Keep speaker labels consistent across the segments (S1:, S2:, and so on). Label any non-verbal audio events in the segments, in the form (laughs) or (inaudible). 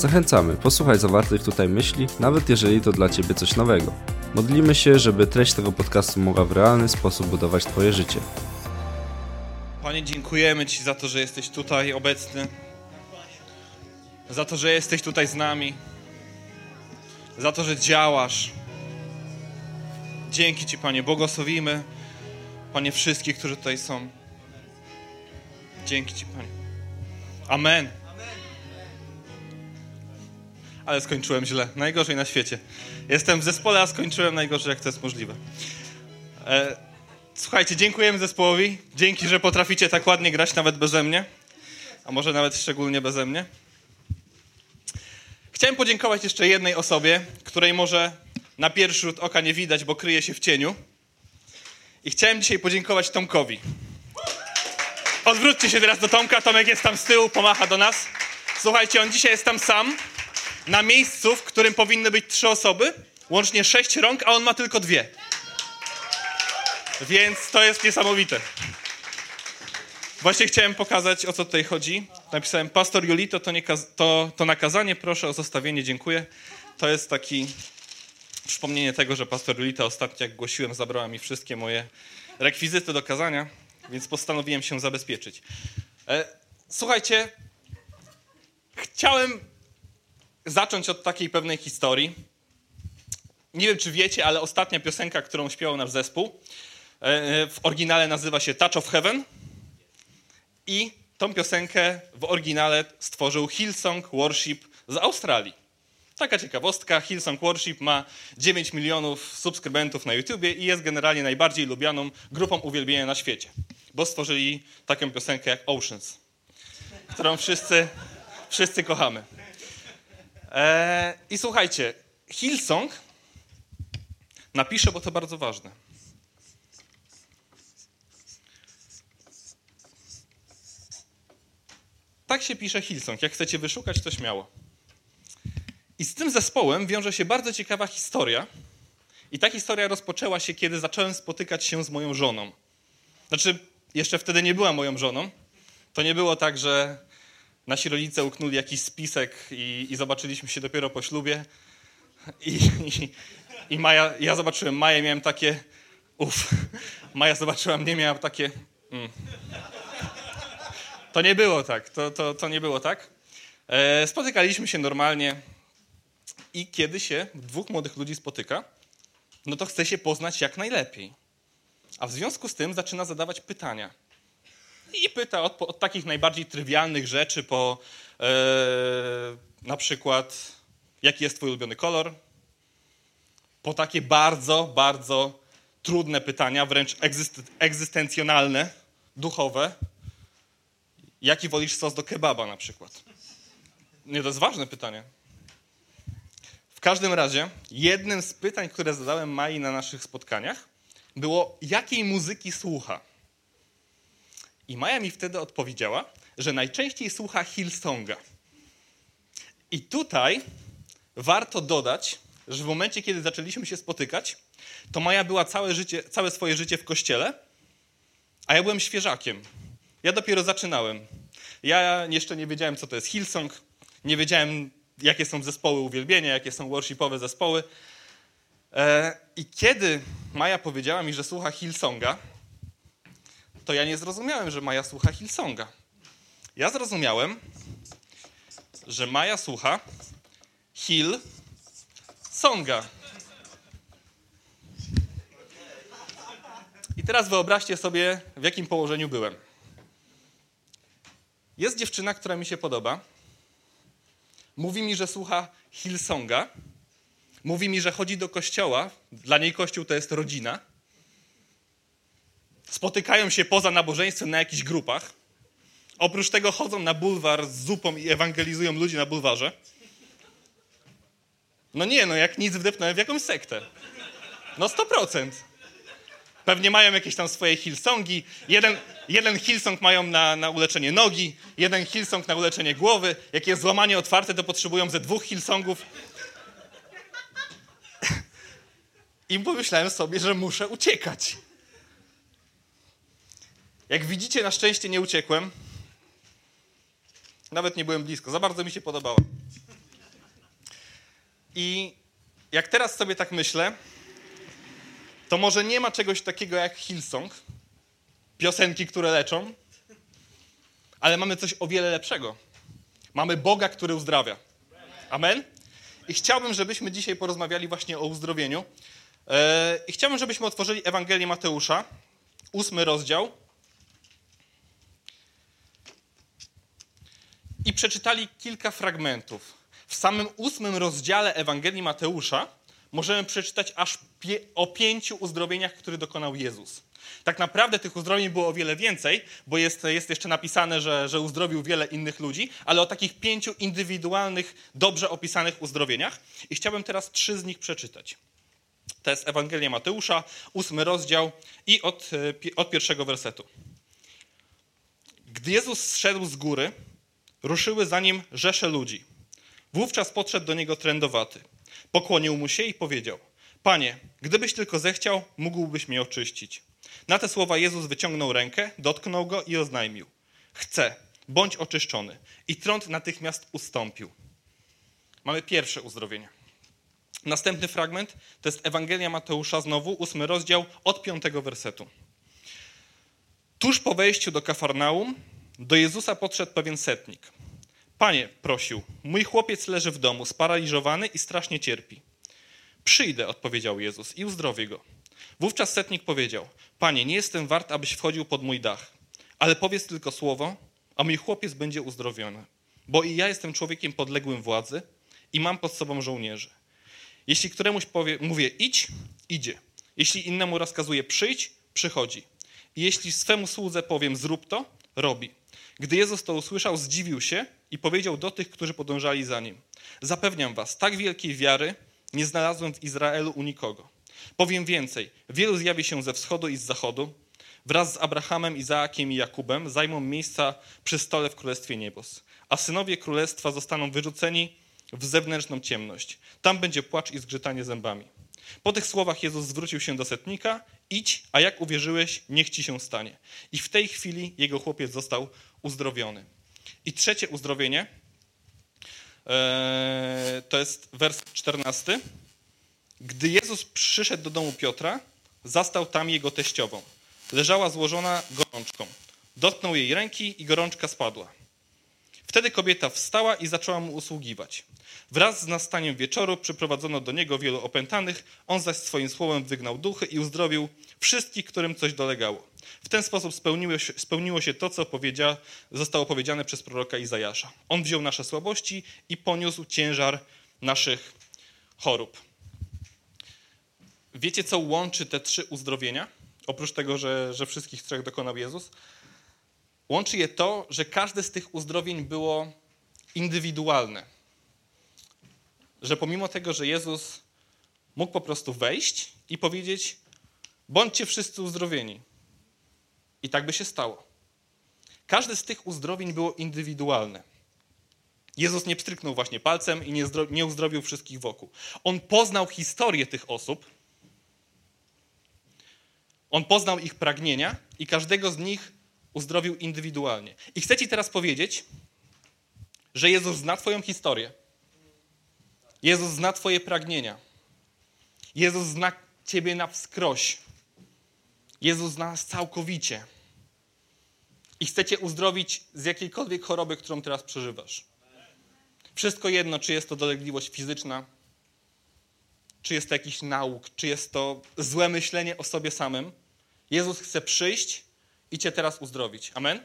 S1: Zachęcamy, posłuchaj zawartych tutaj myśli, nawet jeżeli to dla Ciebie coś nowego. Modlimy się, żeby treść tego podcastu mogła w realny sposób budować Twoje życie.
S2: Panie, dziękujemy Ci za to, że jesteś tutaj obecny. Za to, że jesteś tutaj z nami. Za to, że działasz. Dzięki Ci, Panie. Błogosławimy, Panie, wszystkich, którzy tutaj są. Dzięki Ci, Panie. Amen. Ale skończyłem źle. Najgorzej na świecie. Jestem w zespole, a skończyłem najgorzej, jak to jest możliwe. E, słuchajcie, dziękujemy zespołowi. Dzięki, że potraficie tak ładnie grać nawet beze mnie. A może nawet szczególnie beze mnie. Chciałem podziękować jeszcze jednej osobie, której może na pierwszy rzut oka nie widać, bo kryje się w cieniu. I chciałem dzisiaj podziękować Tomkowi. Odwróćcie się teraz do Tomka. Tomek jest tam z tyłu, pomacha do nas. Słuchajcie, on dzisiaj jest tam sam na miejscu, w którym powinny być trzy osoby, łącznie sześć rąk, a on ma tylko dwie. Więc to jest niesamowite. Właśnie chciałem pokazać, o co tutaj chodzi. Napisałem, pastor Julito, to, nie to, to nakazanie, proszę o zostawienie, dziękuję. To jest taki przypomnienie tego, że pastor Julita ostatnio, jak głosiłem, zabrała mi wszystkie moje rekwizyty do kazania, więc postanowiłem się zabezpieczyć. E, słuchajcie, chciałem zacząć od takiej pewnej historii. Nie wiem, czy wiecie, ale ostatnia piosenka, którą śpiewał nasz zespół, e, w oryginale nazywa się Touch of Heaven. I tą piosenkę w oryginale stworzył Hillsong Worship z Australii. Taka ciekawostka, Hillsong Worship ma 9 milionów subskrybentów na YouTubie i jest generalnie najbardziej lubianą grupą uwielbienia na świecie, bo stworzyli taką piosenkę jak Oceans, którą wszyscy, wszyscy kochamy. Eee, I słuchajcie, Hillsong napiszę, bo to bardzo ważne. Tak się pisze Hillsong. Jak chcecie wyszukać, to śmiało. I z tym zespołem wiąże się bardzo ciekawa historia. I ta historia rozpoczęła się, kiedy zacząłem spotykać się z moją żoną. Znaczy, jeszcze wtedy nie była moją żoną. To nie było tak, że nasi rodzice uknuli jakiś spisek i, i zobaczyliśmy się dopiero po ślubie. I, i, i Maja, ja zobaczyłem Maję, miałem takie, uff, Maja zobaczyła mnie, miała takie, mm. To nie było tak, to, to, to nie było tak. E, spotykaliśmy się normalnie i kiedy się dwóch młodych ludzi spotyka, no to chce się poznać jak najlepiej. A w związku z tym zaczyna zadawać pytania. I pyta od, od takich najbardziej trywialnych rzeczy po e, na przykład jaki jest twój ulubiony kolor, po takie bardzo, bardzo trudne pytania, wręcz egzyst egzystencjonalne, duchowe. Jaki wolisz sos do kebaba na przykład? Nie, to jest ważne pytanie. W każdym razie, jednym z pytań, które zadałem Mai na naszych spotkaniach, było, jakiej muzyki słucha. I Maja mi wtedy odpowiedziała, że najczęściej słucha Hillsonga. I tutaj warto dodać, że w momencie, kiedy zaczęliśmy się spotykać, to Maja była całe, życie, całe swoje życie w kościele, a ja byłem świeżakiem. Ja dopiero zaczynałem. Ja jeszcze nie wiedziałem, co to jest Hillsong, nie wiedziałem, jakie są zespoły uwielbienia, jakie są worshipowe zespoły. E, I kiedy Maja powiedziała mi, że słucha Hillsonga, to ja nie zrozumiałem, że Maja słucha Hillsonga. Ja zrozumiałem, że Maja słucha Hill Songa. I teraz wyobraźcie sobie, w jakim położeniu byłem. Jest dziewczyna, która mi się podoba. Mówi mi, że słucha Hillsonga. Mówi mi, że chodzi do kościoła. Dla niej kościół to jest rodzina spotykają się poza nabożeństwem na jakichś grupach. Oprócz tego chodzą na bulwar z zupą i ewangelizują ludzi na bulwarze. No nie, no jak nic wdepnąłem w jakąś sektę. No 100%. Pewnie mają jakieś tam swoje Hillsongi. Jeden, jeden Hillsong mają na, na uleczenie nogi, jeden Hillsong na uleczenie głowy. Jak jest złamanie otwarte, to potrzebują ze dwóch Hillsongów. I pomyślałem sobie, że muszę uciekać. Jak widzicie, na szczęście nie uciekłem. Nawet nie byłem blisko. Za bardzo mi się podobało. I jak teraz sobie tak myślę, to może nie ma czegoś takiego jak Hillsong, piosenki, które leczą, ale mamy coś o wiele lepszego. Mamy Boga, który uzdrawia. Amen? I chciałbym, żebyśmy dzisiaj porozmawiali właśnie o uzdrowieniu. E, I chciałbym, żebyśmy otworzyli Ewangelię Mateusza, ósmy rozdział. I przeczytali kilka fragmentów. W samym ósmym rozdziale Ewangelii Mateusza możemy przeczytać aż pie o pięciu uzdrowieniach, które dokonał Jezus. Tak naprawdę tych uzdrowień było o wiele więcej, bo jest, jest jeszcze napisane, że, że uzdrowił wiele innych ludzi, ale o takich pięciu indywidualnych, dobrze opisanych uzdrowieniach. I chciałbym teraz trzy z nich przeczytać. To jest Ewangelia Mateusza, ósmy rozdział i od, e, od pierwszego wersetu. Gdy Jezus zszedł z góry, ruszyły za nim rzesze ludzi. Wówczas podszedł do niego trędowaty. Pokłonił mu się i powiedział: Panie, gdybyś tylko zechciał, mógłbyś mnie oczyścić. Na te słowa Jezus wyciągnął rękę, dotknął go i oznajmił: Chcę, bądź oczyszczony. I trąd natychmiast ustąpił. Mamy pierwsze uzdrowienie. Następny fragment to jest Ewangelia Mateusza, znowu ósmy rozdział, od piątego wersetu. Tuż po wejściu do Kafarnaum do Jezusa podszedł pewien setnik. Panie, prosił, mój chłopiec leży w domu, sparaliżowany i strasznie cierpi. Przyjdę, odpowiedział Jezus, i uzdrowię go. Wówczas setnik powiedział: Panie, nie jestem wart, abyś wchodził pod mój dach, ale powiedz tylko słowo, a mój chłopiec będzie uzdrowiony. Bo i ja jestem człowiekiem podległym władzy i mam pod sobą żołnierzy. Jeśli któremuś powie, mówię idź, idzie. Jeśli innemu rozkazuję przyjdź, przychodzi. I jeśli swemu słudze powiem zrób to, robi. Gdy Jezus to usłyszał, zdziwił się i powiedział do tych, którzy podążali za nim: Zapewniam was, tak wielkiej wiary nie znalazłem w Izraelu u nikogo. Powiem więcej: wielu zjawi się ze wschodu i z zachodu, wraz z Abrahamem, Izaakiem i Jakubem zajmą miejsca przy stole w Królestwie Niebos, a synowie królestwa zostaną wyrzuceni w zewnętrzną ciemność. Tam będzie płacz i zgrzytanie zębami. Po tych słowach Jezus zwrócił się do setnika: Idź, a jak uwierzyłeś, niech ci się stanie. I w tej chwili jego chłopiec został uzdrowiony. I trzecie uzdrowienie e, to jest wers 14. Gdy Jezus przyszedł do domu Piotra, zastał tam jego teściową. Leżała złożona gorączką. Dotknął jej ręki i gorączka spadła. Wtedy kobieta wstała i zaczęła mu usługiwać. Wraz z nastaniem wieczoru przyprowadzono do niego wielu opętanych, on zaś swoim słowem wygnał duchy i uzdrowił wszystkich, którym coś dolegało. W ten sposób spełniło się, spełniło się to, co powiedzia, zostało powiedziane przez proroka Izajasza. On wziął nasze słabości i poniósł ciężar naszych chorób. Wiecie, co łączy te trzy uzdrowienia? Oprócz tego, że, że wszystkich trzech dokonał Jezus. Łączy je to, że każde z tych uzdrowień było indywidualne. Że pomimo tego, że Jezus mógł po prostu wejść i powiedzieć: bądźcie wszyscy uzdrowieni. I tak by się stało. Każde z tych uzdrowień było indywidualne. Jezus nie pstryknął właśnie palcem i nie, uzdrowił wszystkich wokół. On poznał historię tych osób, on poznał ich pragnienia i każdego z nich uzdrowił indywidualnie. I chcę Ci teraz powiedzieć, że Jezus zna Twoją historię. Jezus zna Twoje pragnienia. Jezus zna Ciebie na wskroś. Jezus zna nas całkowicie. I chce Cię uzdrowić z jakiejkolwiek choroby, którą teraz przeżywasz. Wszystko jedno, czy jest to dolegliwość fizyczna, czy jest to jakiś nauk, czy jest to złe myślenie o sobie samym. Jezus chce przyjść i Cię teraz uzdrowić. Amen?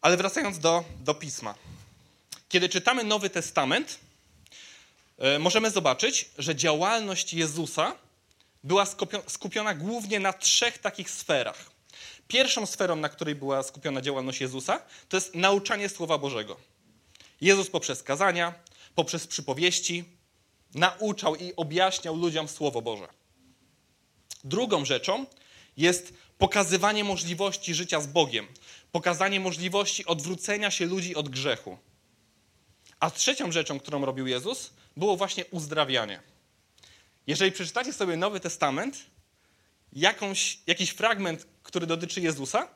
S2: Ale wracając do, do pisma. Kiedy czytamy Nowy Testament, yy, możemy zobaczyć, że działalność Jezusa była skupiona głównie na trzech takich sferach. Pierwszą sferą, na której była skupiona działalność Jezusa, to jest nauczanie Słowa Bożego. Jezus poprzez kazania, poprzez przypowieści nauczał i objaśniał ludziom Słowo Boże. Drugą rzeczą jest pokazywanie możliwości życia z Bogiem, pokazanie możliwości odwrócenia się ludzi od grzechu. A trzecią rzeczą, którą robił Jezus, było właśnie uzdrawianie. Jeżeli przeczytacie sobie Nowy Testament, jakąś, jakiś fragment, który dotyczy Jezusa,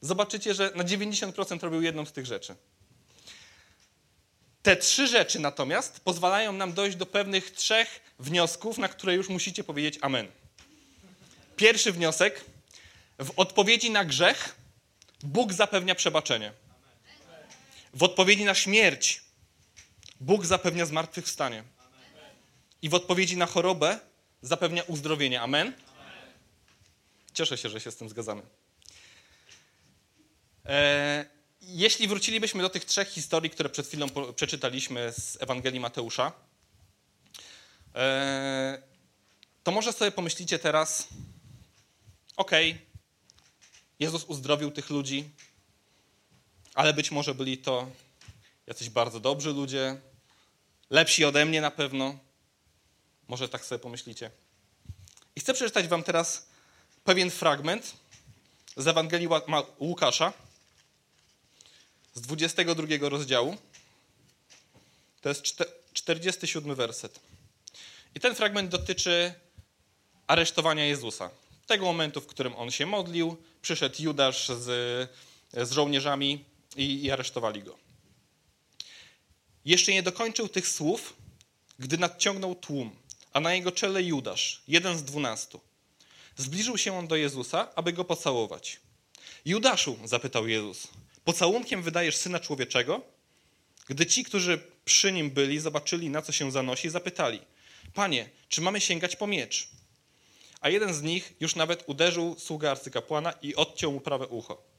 S2: zobaczycie, że na 90% robił jedną z tych rzeczy. Te trzy rzeczy natomiast pozwalają nam dojść do pewnych trzech wniosków, na które już musicie powiedzieć Amen. Pierwszy wniosek. W odpowiedzi na grzech Bóg zapewnia przebaczenie. W odpowiedzi na śmierć Bóg zapewnia zmartwychwstanie. I w odpowiedzi na chorobę zapewnia uzdrowienie. Amen? Cieszę się, że się z tym zgadzamy. E, jeśli wrócilibyśmy do tych trzech historii, które przed chwilą przeczytaliśmy z Ewangelii Mateusza, e, to może sobie pomyślicie teraz, okay, Jezus uzdrowił tych ludzi, ale być może byli to jacyś bardzo dobrzy ludzie, lepsi ode mnie na pewno. Może tak sobie pomyślicie. I chcę przeczytać wam teraz pewien fragment z Ewangelii Łukasza z 22 rozdziału. To jest 47 werset. I ten fragment dotyczy aresztowania Jezusa. Tego momentu, w którym on się modlił, przyszedł Judasz z, z żołnierzami i, i aresztowali go. Jeszcze nie dokończył tych słów, gdy nadciągnął tłum, a na jego czele Judasz, jeden z dwunastu. Zbliżył się on do Jezusa, aby go pocałować. Judaszu, zapytał Jezus, pocałunkiem wydajesz syna człowieczego? Gdy ci, którzy przy nim byli, zobaczyli, na co się zanosi, zapytali: Panie, czy mamy sięgać po miecz? A jeden z nich już nawet uderzył sługę arcykapłana i odciął mu prawe ucho.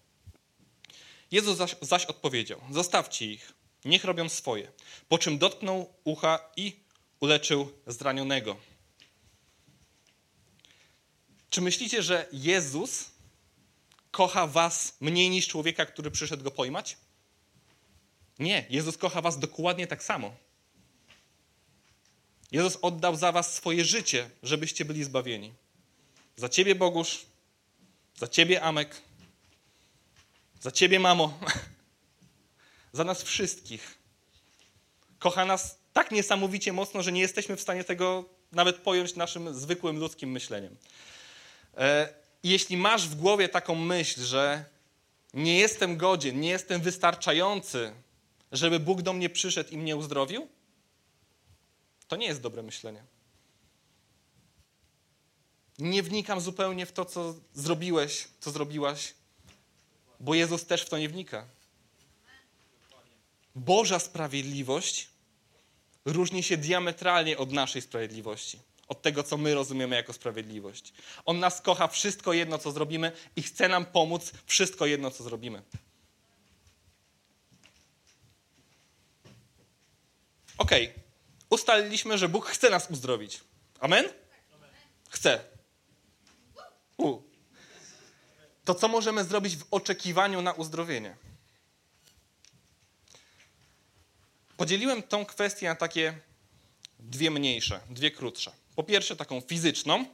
S2: Jezus zaś, zaś odpowiedział: Zostawcie ich, niech robią swoje. Po czym dotknął ucha i uleczył zranionego. Czy myślicie, że Jezus kocha was mniej niż człowieka, który przyszedł go pojmać? Nie, Jezus kocha was dokładnie tak samo. Jezus oddał za was swoje życie, żebyście byli zbawieni. Za ciebie, Bogusz, za ciebie, Amek, za ciebie, mamo, (laughs) za nas wszystkich. Kocha nas tak niesamowicie mocno, że nie jesteśmy w stanie tego nawet pojąć naszym zwykłym ludzkim myśleniem. E, jeśli masz w głowie taką myśl, że nie jestem godzien, nie jestem wystarczający, żeby Bóg do mnie przyszedł i mnie uzdrowił, to nie jest dobre myślenie. Nie wnikam zupełnie w to, co zrobiłeś, co zrobiłaś, bo Jezus też w to nie wnika. Boża sprawiedliwość różni się diametralnie od naszej sprawiedliwości, od tego, co my rozumiemy jako sprawiedliwość. On nas kocha wszystko jedno, co zrobimy i chce nam pomóc wszystko jedno, co zrobimy. Okay. ustaliliśmy, że Bóg chce nas uzdrowić. Amen? Chce. U. To co możemy zrobić w oczekiwaniu na uzdrowienie? Podzieliłem tą kwestię na takie dwie mniejsze, dwie krótsze. Po pierwsze, taką fizyczną.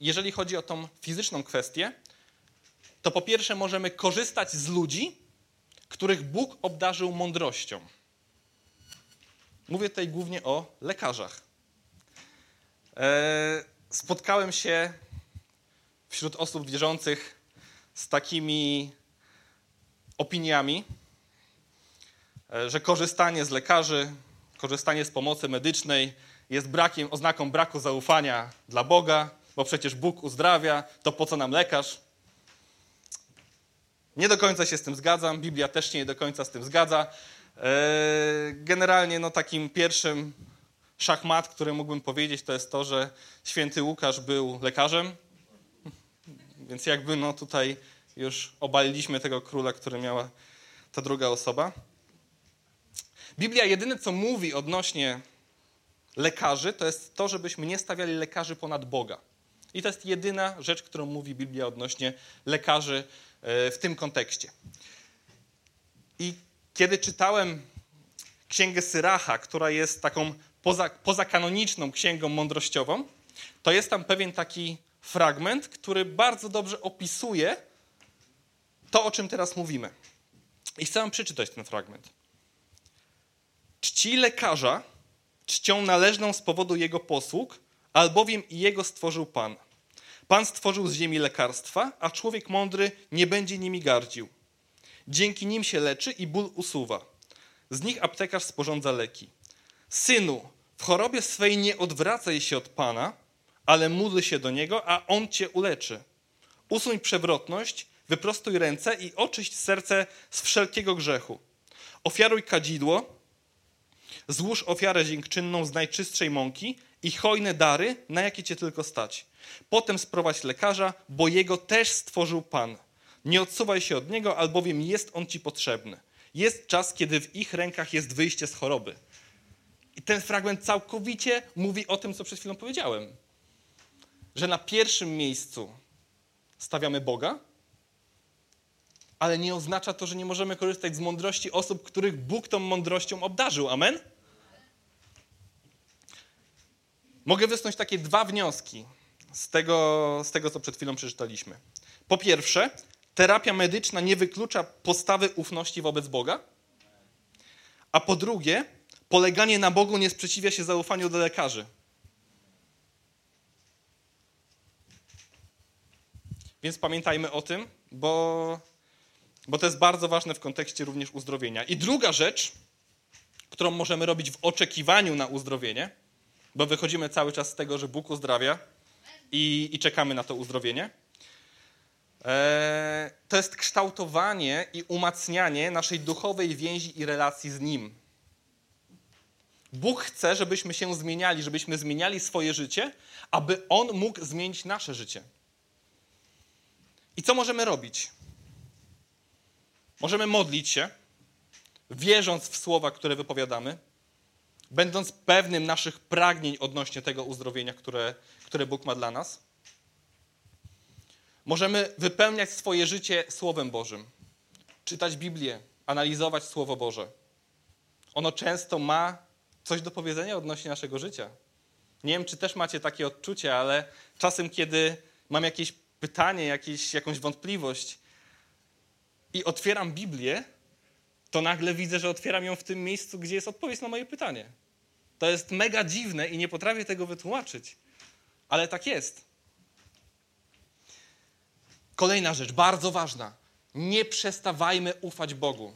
S2: Jeżeli chodzi o tą fizyczną kwestię, to po pierwsze możemy korzystać z ludzi, których Bóg obdarzył mądrością. Mówię tutaj głównie o lekarzach. E, spotkałem się wśród osób wierzących z takimi opiniami, e, że korzystanie z lekarzy, korzystanie z pomocy medycznej jest brakiem, oznaką braku zaufania dla Boga, bo przecież Bóg uzdrawia, to po co nam lekarz? Nie do końca się z tym zgadzam, Biblia też się nie do końca z tym zgadza. E, generalnie no, takim pierwszym szachmat, który mógłbym powiedzieć, to jest to, że święty Łukasz był lekarzem, więc jakby no tutaj już obaliliśmy tego króla, który miała ta druga osoba. Biblia jedyne, co mówi odnośnie lekarzy, to jest to, żebyśmy nie stawiali lekarzy ponad Boga. I to jest jedyna rzecz, którą mówi Biblia odnośnie lekarzy e, w tym kontekście. I kiedy czytałem księgę Syracha, która jest taką poza, pozakanoniczną księgą mądrościową, to jest tam pewien taki fragment, który bardzo dobrze opisuje to, o czym teraz mówimy. I chcę wam przeczytać ten fragment. Czci lekarza czcią należną z powodu jego posług, albowiem i jego stworzył Pan. Pan stworzył z ziemi lekarstwa, a człowiek mądry nie będzie nimi gardził. Dzięki nim się leczy i ból usuwa. Z nich aptekarz sporządza leki. Synu, w chorobie swej nie odwracaj się od Pana, ale módl się do Niego, a On cię uleczy. Usuń przewrotność, wyprostuj ręce i oczyść serce z wszelkiego grzechu. Ofiaruj kadzidło, złóż ofiarę dziękczynną z najczystszej mąki i hojne dary, na jakie cię tylko stać. Potem sprowadź lekarza, bo jego też stworzył Pan. Nie odsuwaj się od niego, albowiem jest on ci potrzebny. Jest czas, kiedy w ich rękach jest wyjście z choroby. I ten fragment całkowicie mówi o tym, co przed chwilą powiedziałem. Że na pierwszym miejscu stawiamy Boga, ale nie oznacza to, że nie możemy korzystać z mądrości osób, których Bóg tą mądrością obdarzył. Amen? Mogę wysnuć takie dwa wnioski z tego, z tego, co przed chwilą przeczytaliśmy. Po pierwsze, terapia medyczna nie wyklucza postawy ufności wobec Boga. A po drugie, poleganie na Bogu nie sprzeciwia się zaufaniu do lekarzy. Więc pamiętajmy o tym, bo, bo to jest bardzo ważne w kontekście również uzdrowienia. I druga rzecz, którą możemy robić w oczekiwaniu na uzdrowienie, bo wychodzimy cały czas z tego, że Bóg uzdrawia i, i czekamy na to uzdrowienie. E, to jest kształtowanie i umacnianie naszej duchowej więzi i relacji z Nim. Bóg chce, żebyśmy się zmieniali, żebyśmy zmieniali swoje życie, aby On mógł zmienić nasze życie. I co możemy robić? Możemy modlić się, wierząc w słowa, które wypowiadamy, będąc pewnym naszych pragnień odnośnie tego uzdrowienia, które, które Bóg ma dla nas. Możemy wypełniać swoje życie Słowem Bożym, czytać Biblię, analizować Słowo Boże. Ono często ma coś do powiedzenia odnośnie naszego życia. Nie wiem, czy też macie takie odczucie, ale czasem, kiedy mam jakieś pytanie, jakieś, jakąś wątpliwość i otwieram Biblię, to nagle widzę, że otwieram ją w tym miejscu, gdzie jest odpowiedź na moje pytanie. To jest mega dziwne i nie potrafię tego wytłumaczyć, ale tak jest. Kolejna rzecz, bardzo ważna. Nie przestawajmy ufać Bogu.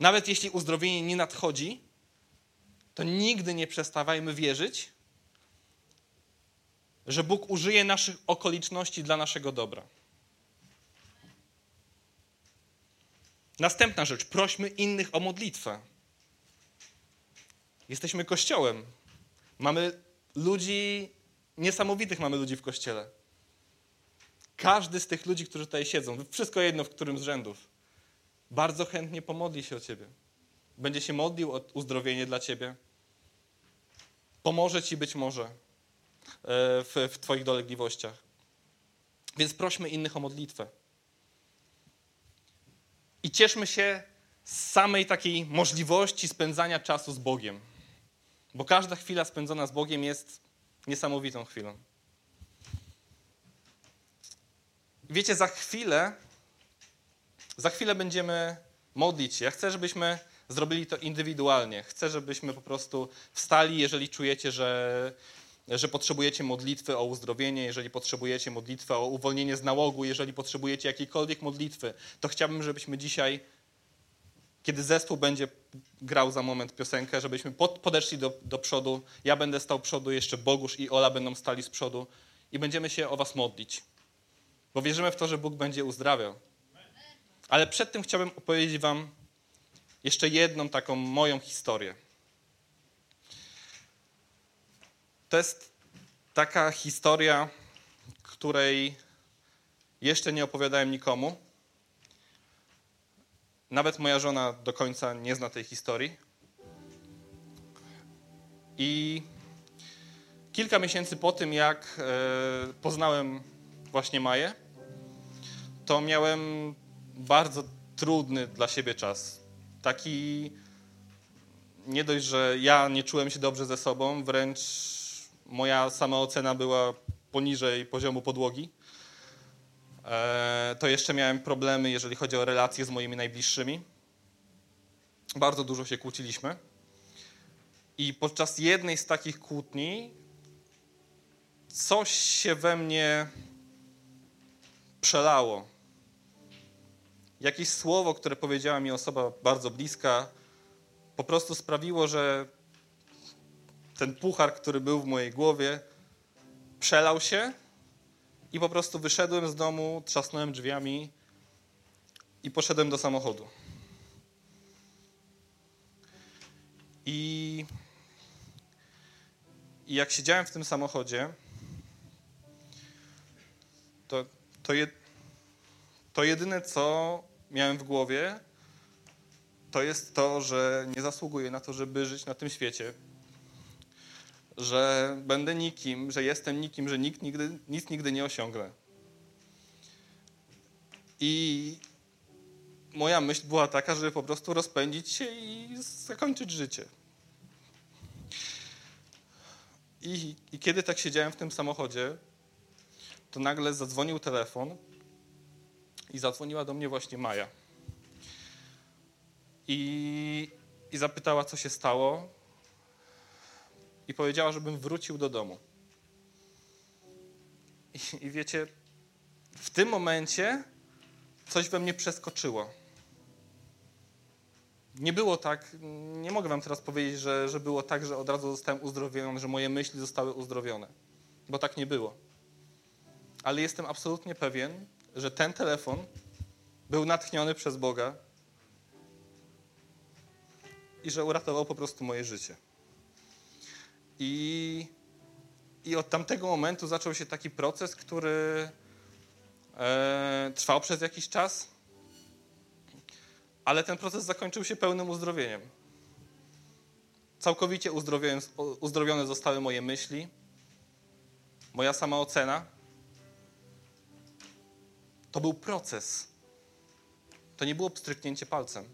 S2: Nawet jeśli uzdrowienie nie nadchodzi, to nigdy nie przestawajmy wierzyć, że Bóg użyje naszych okoliczności dla naszego dobra. Następna rzecz, prośmy innych o modlitwę. Jesteśmy kościołem. Mamy ludzi, niesamowitych mamy ludzi w kościele. Każdy z tych ludzi, którzy tutaj siedzą, wszystko jedno w którym z rzędów, bardzo chętnie pomodli się o ciebie. Będzie się modlił o uzdrowienie dla ciebie. Pomoże ci być może w, w twoich dolegliwościach. Więc prośmy innych o modlitwę. I cieszmy się z samej takiej możliwości spędzania czasu z Bogiem. Bo każda chwila spędzona z Bogiem jest niesamowitą chwilą. Wiecie, za chwilę, za chwilę będziemy modlić się. Ja chcę, żebyśmy zrobili to indywidualnie. Chcę, żebyśmy po prostu wstali, jeżeli czujecie, że, że potrzebujecie modlitwy o uzdrowienie, jeżeli potrzebujecie modlitwy o uwolnienie z nałogu, jeżeli potrzebujecie jakiejkolwiek modlitwy, to chciałbym, żebyśmy dzisiaj kiedy zespół będzie grał za moment piosenkę, żebyśmy pod, podeszli do, do przodu. Ja będę stał przodu, jeszcze Bogusz i Ola będą stali z przodu i będziemy się o was modlić. Bo wierzymy w to, że Bóg będzie uzdrawiał. Ale przed tym chciałbym opowiedzieć wam jeszcze jedną taką moją historię. To jest taka historia, której jeszcze nie opowiadałem nikomu. Nawet moja żona do końca nie zna tej historii. I kilka miesięcy po tym, jak e, poznałem właśnie Maję, to miałem bardzo trudny dla siebie czas. Taki nie dość, że ja nie czułem się dobrze ze sobą, wręcz moja samoocena była poniżej poziomu podłogi. E, to jeszcze miałem problemy, jeżeli chodzi o relacje z moimi najbliższymi. Bardzo dużo się kłóciliśmy. I podczas jednej z takich kłótni coś się we mnie przelało. Jakieś słowo, które powiedziała mi osoba bardzo bliska, po prostu sprawiło, że ten puchar, który był w mojej głowie, przelał się i po prostu wyszedłem z domu, trzasnąłem drzwiami i poszedłem do samochodu. I, i jak siedziałem w tym samochodzie, to, to, je, to jedyne, co miałem w głowie, to jest to, że nie zasługuję na to, żeby żyć na tym świecie. Że będę nikim, że jestem nikim, że nikt nigdy, nic nigdy nie osiągnę. I moja myśl była taka, żeby po prostu rozpędzić się i zakończyć życie. I, I, kiedy tak siedziałem w tym samochodzie, to nagle zadzwonił telefon i zadzwoniła do mnie właśnie Maja. I, i zapytała, co się stało, i powiedziała, żebym wrócił do domu. I, I wiecie, w tym momencie coś we mnie przeskoczyło. Nie było tak, nie mogę wam teraz powiedzieć, że, że było tak, że od razu zostałem uzdrowiony, że moje myśli zostały uzdrowione, bo tak nie było. Ale jestem absolutnie pewien, że ten telefon był natchniony przez Boga i że uratował po prostu moje życie. I, i od tamtego momentu zaczął się taki proces, który e, trwał przez jakiś czas, ale ten proces zakończył się pełnym uzdrowieniem. Całkowicie uzdrowione zostały moje myśli, moja sama ocena. To był proces. To nie było pstryknięcie palcem.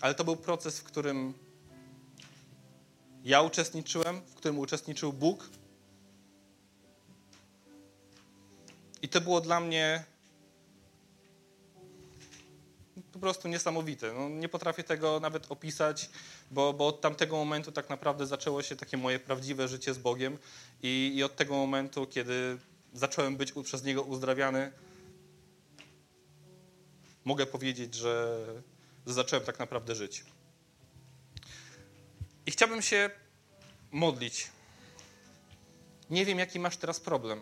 S2: Ale to był proces, w którym ja uczestniczyłem, w którym uczestniczył Bóg. I to było dla mnie po prostu niesamowite. No, nie potrafię tego nawet opisać, bo, bo od tamtego momentu tak naprawdę zaczęło się takie moje prawdziwe życie z Bogiem i, i od tego momentu, kiedy zacząłem być przez Niego uzdrawiany, mogę powiedzieć, że, zacząłem tak naprawdę żyć. I chciałbym się modlić. Nie wiem, jaki masz teraz problem.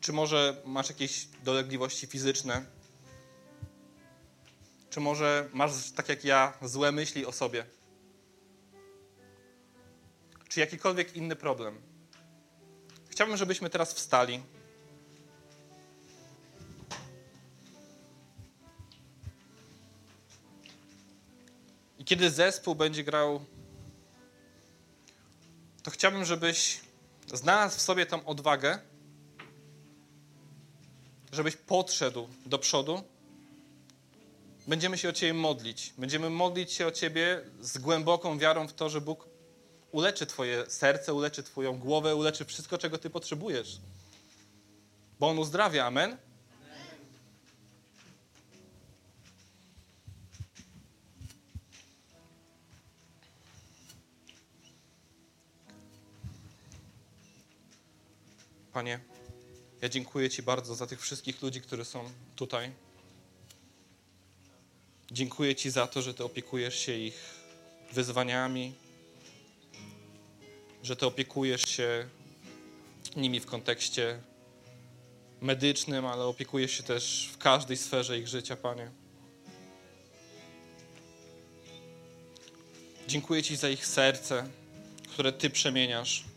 S2: Czy może masz jakieś dolegliwości fizyczne? Czy może masz, tak jak ja, złe myśli o sobie? Czy jakikolwiek inny problem? Chciałbym, żebyśmy teraz wstali. I kiedy zespół będzie grał, to chciałbym, żebyś znalazł w sobie tą odwagę, żebyś podszedł do przodu. Będziemy się o Ciebie modlić. Będziemy modlić się o Ciebie z głęboką wiarą w to, że Bóg uleczy Twoje serce, uleczy Twoją głowę, uleczy wszystko, czego Ty potrzebujesz. Bo On uzdrawia. Amen? Panie, ja dziękuję Ci bardzo za tych wszystkich ludzi, którzy są tutaj. Dziękuję Ci za to, że Ty opiekujesz się ich wyzwaniami, że Ty opiekujesz się nimi w kontekście medycznym, ale opiekujesz się też w każdej sferze ich życia, Panie. Dziękuję Ci za ich serce, które Ty przemieniasz.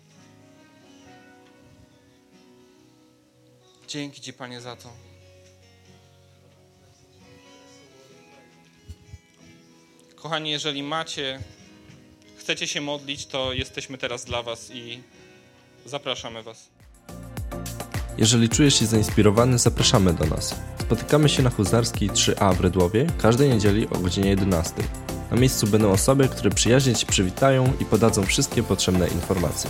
S2: Dzięki Ci, Panie, za to. Kochani, jeżeli macie, chcecie się modlić, to jesteśmy teraz dla Was i zapraszamy Was.
S1: Jeżeli czujesz się zainspirowany, zapraszamy do nas. Spotykamy się na Huzarskiej 3A w Redłowie każdej niedzieli o godzinie 11. Na miejscu będą osoby, które przyjaźnie Ci przywitają i podadzą wszystkie potrzebne informacje.